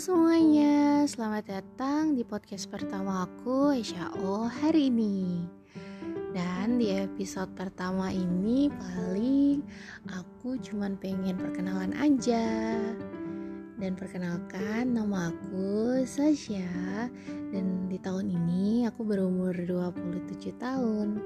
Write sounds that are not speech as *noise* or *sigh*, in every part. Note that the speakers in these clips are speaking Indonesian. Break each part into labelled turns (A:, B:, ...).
A: semuanya, selamat datang di podcast pertama aku, O hari ini. Dan di episode pertama ini paling aku cuman pengen perkenalan aja. Dan perkenalkan nama aku Sasha. Dan di tahun ini aku berumur 27 tahun.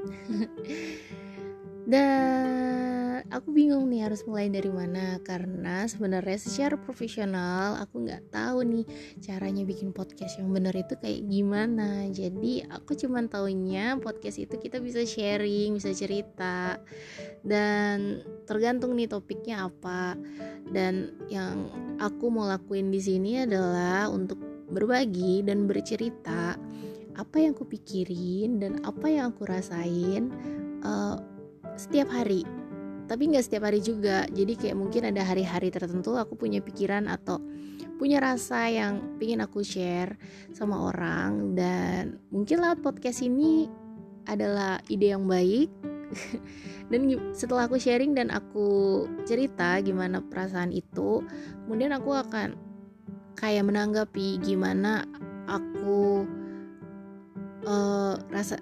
A: *laughs* Dan aku bingung nih harus mulai dari mana karena sebenarnya secara profesional aku nggak tahu nih caranya bikin podcast yang benar itu kayak gimana. Jadi aku cuman taunya podcast itu kita bisa sharing, bisa cerita dan tergantung nih topiknya apa. Dan yang aku mau lakuin di sini adalah untuk berbagi dan bercerita apa yang aku pikirin dan apa yang aku rasain uh, setiap hari tapi nggak setiap hari juga. Jadi kayak mungkin ada hari-hari tertentu aku punya pikiran atau punya rasa yang ingin aku share sama orang. Dan mungkin lewat podcast ini adalah ide yang baik. *laughs* Dan setelah aku sharing dan aku cerita gimana perasaan itu kemudian aku akan kayak menanggapi gimana aku uh, rasa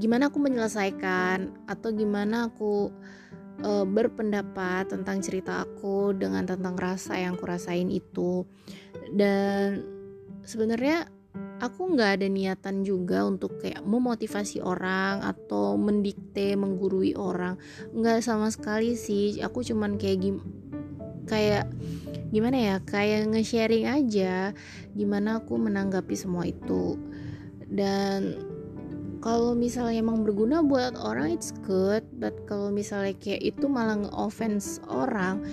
A: gimana aku menyelesaikan atau gimana aku uh, berpendapat tentang cerita aku dengan tentang rasa yang aku rasain itu. Dan sebenarnya aku nggak ada niatan juga untuk kayak memotivasi orang atau mendikte menggurui orang. Nggak sama sekali sih. Aku cuman kayak gim kayak gimana ya kayak nge-sharing aja gimana aku menanggapi semua itu. Dan kalau misalnya emang berguna buat orang it's good. But kalau misalnya kayak itu malah nge-offense orang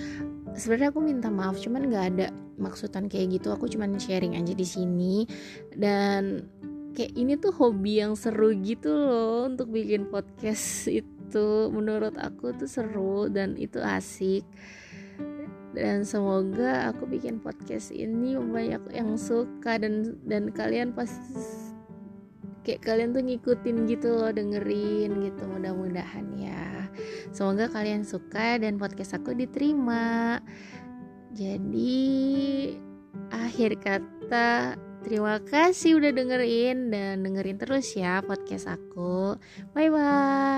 A: sebenarnya aku minta maaf cuman nggak ada maksudan kayak gitu. Aku cuman sharing aja di sini. Dan kayak ini tuh hobi yang seru gitu loh untuk bikin podcast *laughs* itu. Menurut aku tuh seru dan itu asik. Dan semoga aku bikin podcast ini banyak yang suka dan dan kalian pasti kayak kalian tuh ngikutin gitu loh dengerin gitu mudah-mudahan ya. Semoga kalian suka dan podcast aku diterima. Jadi akhir kata terima kasih udah dengerin dan dengerin terus ya podcast aku. Bye bye